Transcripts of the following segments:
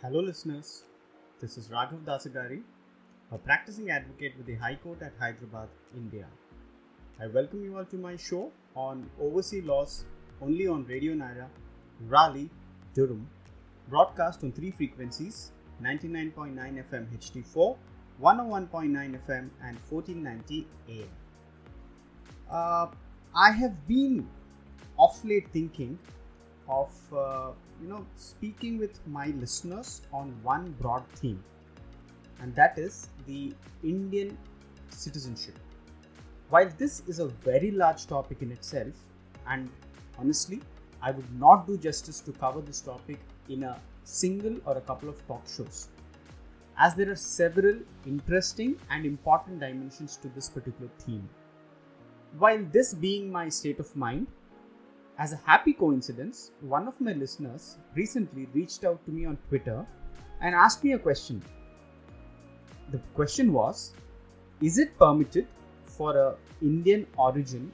Hello, listeners. This is Raghav Dasagari, a practicing advocate with the High Court at Hyderabad, India. I welcome you all to my show on overseas laws only on Radio Nyra, Raleigh, Durham, broadcast on three frequencies 99.9 FM HD4, 101.9 FM, and 1490 AM. Uh, I have been off late thinking of uh, you know speaking with my listeners on one broad theme and that is the indian citizenship. While this is a very large topic in itself and honestly i would not do justice to cover this topic in a single or a couple of talk shows as there are several interesting and important dimensions to this particular theme. While this being my state of mind as a happy coincidence, one of my listeners recently reached out to me on Twitter and asked me a question. The question was Is it permitted for a Indian origin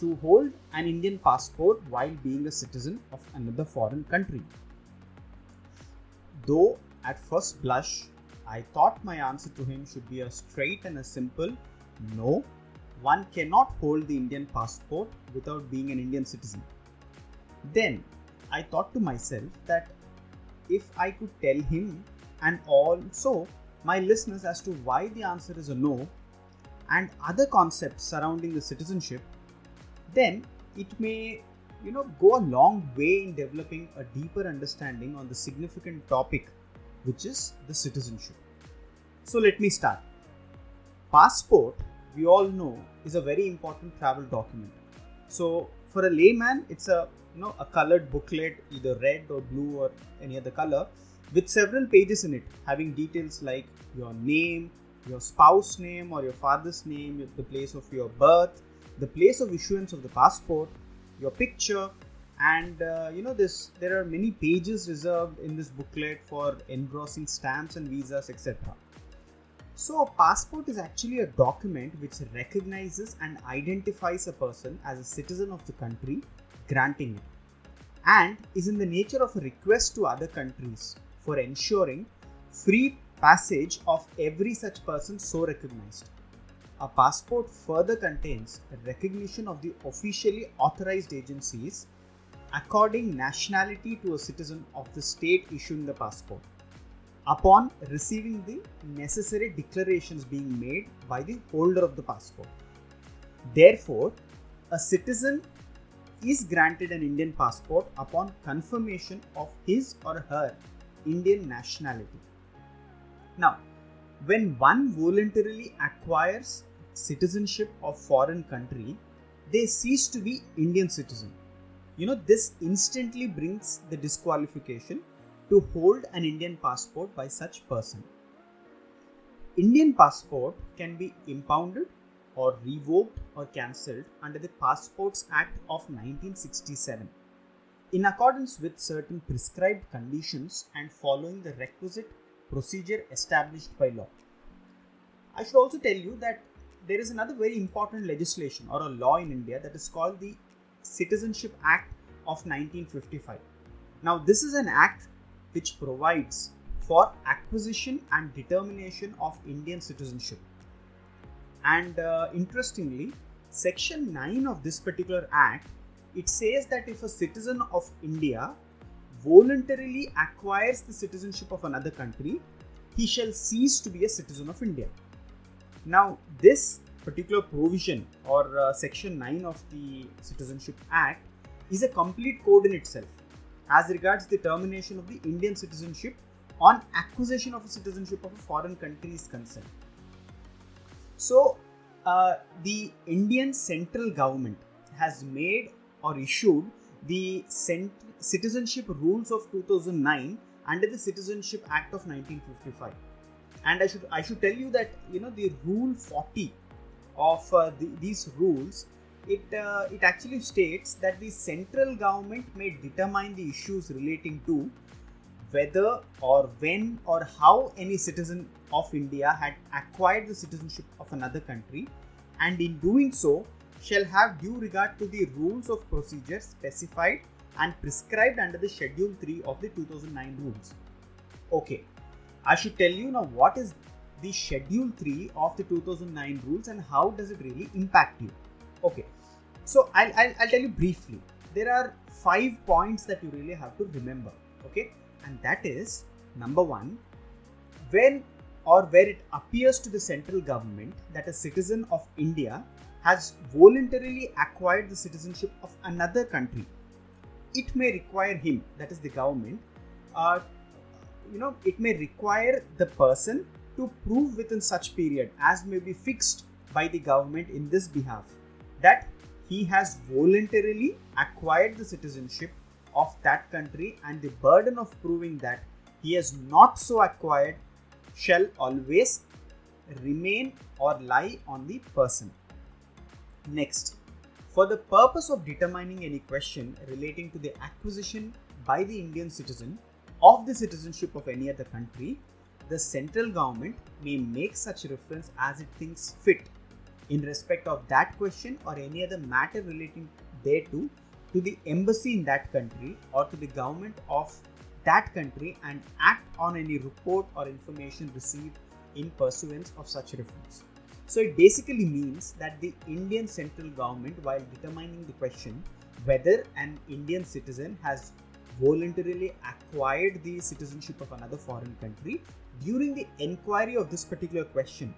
to hold an Indian passport while being a citizen of another foreign country? Though at first blush, I thought my answer to him should be a straight and a simple no, one cannot hold the Indian passport without being an Indian citizen. Then I thought to myself that if I could tell him and also my listeners as to why the answer is a no and other concepts surrounding the citizenship, then it may you know go a long way in developing a deeper understanding on the significant topic which is the citizenship. So let me start. Passport, we all know, is a very important travel document. So for a layman, it's a you know a colored booklet either red or blue or any other color with several pages in it having details like your name your spouse name or your father's name the place of your birth the place of issuance of the passport your picture and uh, you know this there are many pages reserved in this booklet for engrossing stamps and visas etc so a passport is actually a document which recognizes and identifies a person as a citizen of the country granting it and is in the nature of a request to other countries for ensuring free passage of every such person so recognized. A passport further contains recognition of the officially authorized agencies according nationality to a citizen of the state issuing the passport upon receiving the necessary declarations being made by the holder of the passport. Therefore, a citizen is granted an Indian passport upon confirmation of his or her Indian nationality. Now, when one voluntarily acquires citizenship of foreign country, they cease to be Indian citizen. You know, this instantly brings the disqualification to hold an Indian passport by such person. Indian passport can be impounded or revoked or cancelled under the Passports Act of 1967 in accordance with certain prescribed conditions and following the requisite procedure established by law. I should also tell you that there is another very important legislation or a law in India that is called the Citizenship Act of 1955. Now, this is an act which provides for acquisition and determination of Indian citizenship and uh, interestingly, section 9 of this particular act it says that if a citizen of India voluntarily acquires the citizenship of another country, he shall cease to be a citizen of India. Now, this particular provision or uh, section 9 of the Citizenship Act is a complete code in itself as regards the termination of the Indian citizenship on acquisition of a citizenship of a foreign country is concerned. So, uh, the Indian central government has made or issued the Cent- Citizenship Rules of 2009 under the Citizenship Act of 1955. And I should I should tell you that you know the Rule 40 of uh, the, these rules it uh, it actually states that the central government may determine the issues relating to whether or when or how any citizen of India had acquired the citizenship of another country and in doing so shall have due regard to the rules of procedure specified and prescribed under the schedule 3 of the 2009 rules Okay, I should tell you now what is the Schedule 3 of the 2009 rules and how does it really impact you. Okay, so I'll, I'll, I'll tell you briefly. There are five points that you really have to remember. Okay, and that is number one, when or where it appears to the central government that a citizen of India has voluntarily acquired the citizenship of another country, it may require him, that is the government, uh, you know, it may require the person to prove within such period as may be fixed by the government in this behalf that he has voluntarily acquired the citizenship of that country and the burden of proving that he has not so acquired shall always remain or lie on the person. Next, for the purpose of determining any question relating to the acquisition by the Indian citizen of the citizenship of any other country, the central government may make such reference as it thinks fit in respect of that question or any other matter relating thereto to the embassy in that country or to the government of that country and act on any report or information received in pursuance of such reference. So it basically means that the Indian central government, while determining the question whether an Indian citizen has voluntarily acquired the citizenship of another foreign country, during the inquiry of this particular question,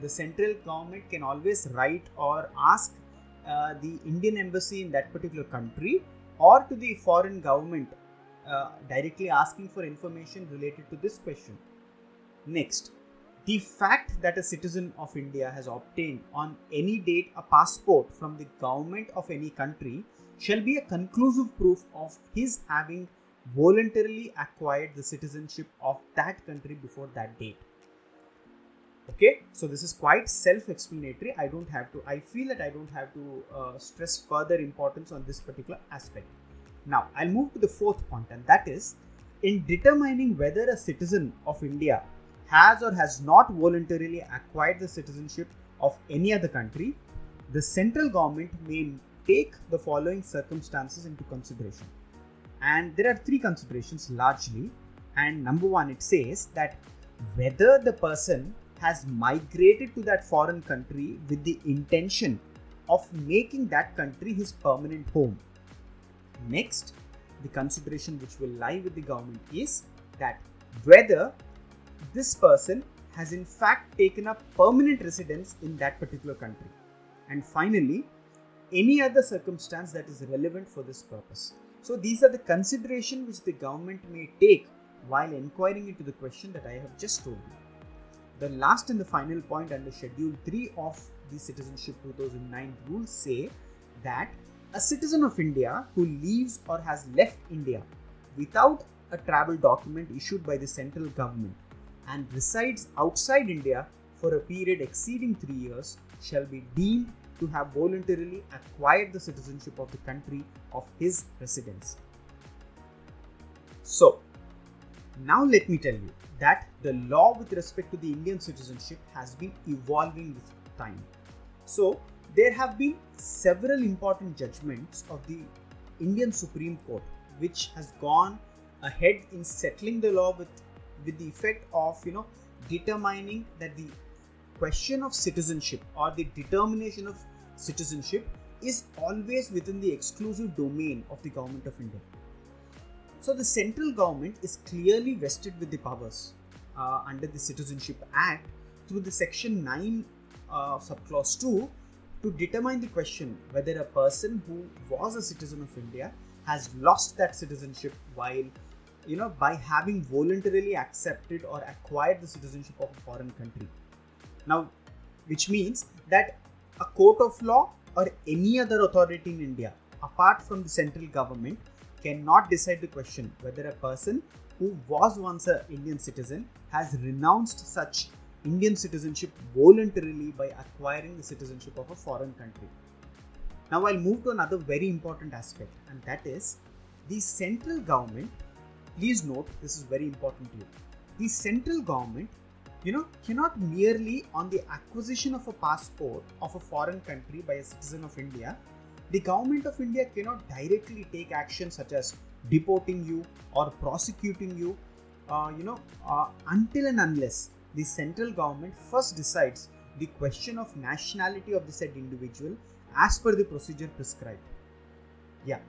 the central government can always write or ask uh, the Indian embassy in that particular country or to the foreign government uh, directly asking for information related to this question. Next, the fact that a citizen of India has obtained on any date a passport from the government of any country shall be a conclusive proof of his having voluntarily acquired the citizenship of that country before that date. Okay, so this is quite self explanatory. I don't have to, I feel that I don't have to uh, stress further importance on this particular aspect. Now, I'll move to the fourth point, and that is in determining whether a citizen of India has or has not voluntarily acquired the citizenship of any other country, the central government may take the following circumstances into consideration. And there are three considerations largely. And number one, it says that whether the person has migrated to that foreign country with the intention of making that country his permanent home Next, the consideration which will lie with the government is that whether this person has in fact taken up permanent residence in that particular country. And finally, any other circumstance that is relevant for this purpose. So these are the consideration which the government may take while inquiring into the question that I have just told you. The last and the final point under Schedule 3 of the Citizenship 2009 rules say that a citizen of India who leaves or has left India without a travel document issued by the central government and resides outside India for a period exceeding three years shall be deemed to have voluntarily acquired the citizenship of the country of his residence. So, now let me tell you that the law with respect to the Indian citizenship has been evolving with time. So, there have been several important judgments of the Indian Supreme Court which has gone ahead in settling the law with with the effect of you know determining that the question of citizenship or the determination of citizenship is always within the exclusive domain of the government of India. So the central government is clearly vested with the powers uh, under the Citizenship Act through the section 9 uh, subclause 2 to determine the question whether a person who was a citizen of India has lost that citizenship while you know by having voluntarily accepted or acquired the citizenship of a foreign country. Now which means that a court of law or any other authority in india apart from the central government cannot decide the question whether a person who was once an indian citizen has renounced such Indian citizenship voluntarily by acquiring the citizenship of a foreign country. Now, I'll move to another very important aspect, and that is the central government. Please note this is very important to you. The central government, you know, cannot merely on the acquisition of a passport of a foreign country by a citizen of India, the government of India cannot directly take action such as deporting you or prosecuting you uh, you know, uh, until and unless the central government first decides the question of nationality of the said individual as per the procedure prescribed. Yeah,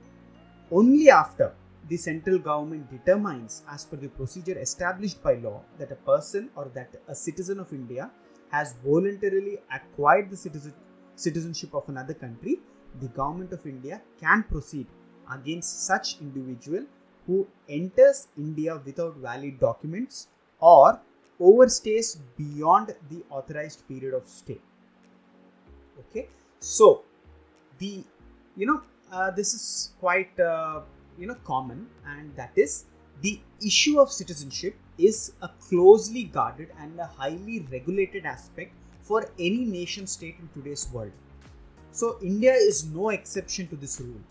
only after the central government determines as per the procedure established by law that a person or that a citizen of India has voluntarily acquired the citizen, citizenship of another country, the government of India can proceed against such individual who enters India without valid documents or overstays beyond the authorized period of stay. Okay, so the you know uh, this is quite uh, you know common, and that is the issue of citizenship is a closely guarded and a highly regulated aspect for any nation state in today's world. So India is no exception to this rule.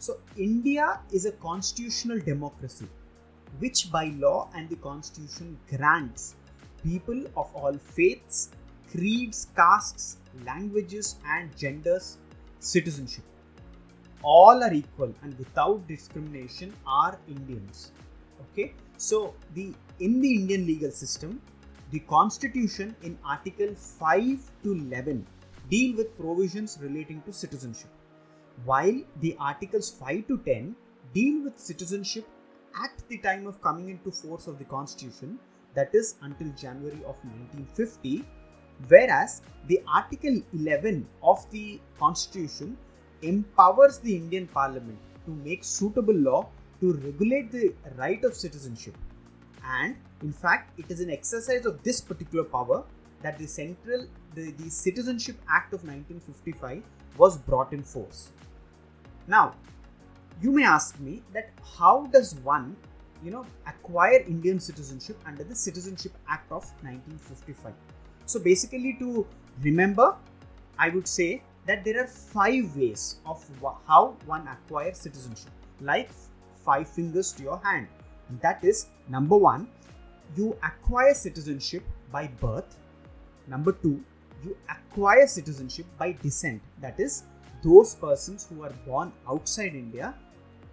So, India is a constitutional democracy which, by law and the constitution, grants people of all faiths, creeds, castes, languages, and genders citizenship. All are equal and without discrimination are Indians. Okay, so the in the Indian legal system, the constitution in Article 5 to 11 deal with provisions relating to citizenship while the Articles 5 to 10 deal with citizenship at the time of coming into force of the Constitution, that is until January of 1950, whereas the Article 11 of the Constitution empowers the Indian Parliament to make suitable law to regulate the right of citizenship. And in fact, it is an exercise of this particular power that the central the, the Citizenship Act of 1955 was brought in force. Now, you may ask me that how does one, you know, acquire Indian citizenship under the Citizenship Act of 1955? So basically, to remember, I would say that there are five ways of how one acquires citizenship, like five fingers to your hand. And that is number one, you acquire citizenship by birth. Number two, you acquire citizenship by descent. That is, those persons who are born outside India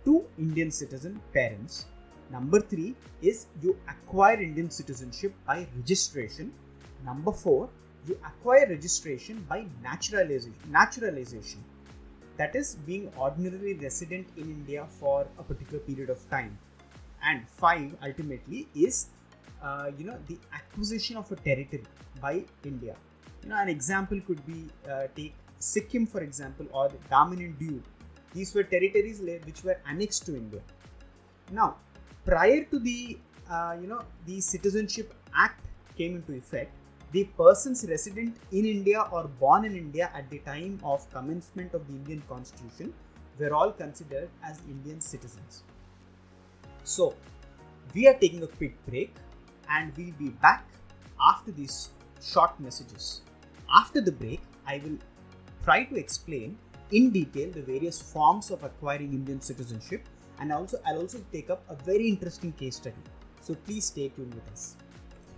to Indian citizen parents. Number three is you acquire Indian citizenship by registration. Number four, you acquire registration by naturalization. Naturalization, that is being ordinarily resident in India for a particular period of time. And five, ultimately, is uh, you know the acquisition of a territory by India. You know, an example could be uh, take Sikkim, for example, or Daman and Diu, these were territories which were annexed to India. Now, prior to the uh, you know the Citizenship Act came into effect, the persons resident in India or born in India at the time of commencement of the Indian Constitution were all considered as Indian citizens. So, we are taking a quick break and we'll be back after these short messages. After the break, I will try to explain in detail the various forms of acquiring Indian citizenship and also I'll also take up a very interesting case study. So please stay tuned with us.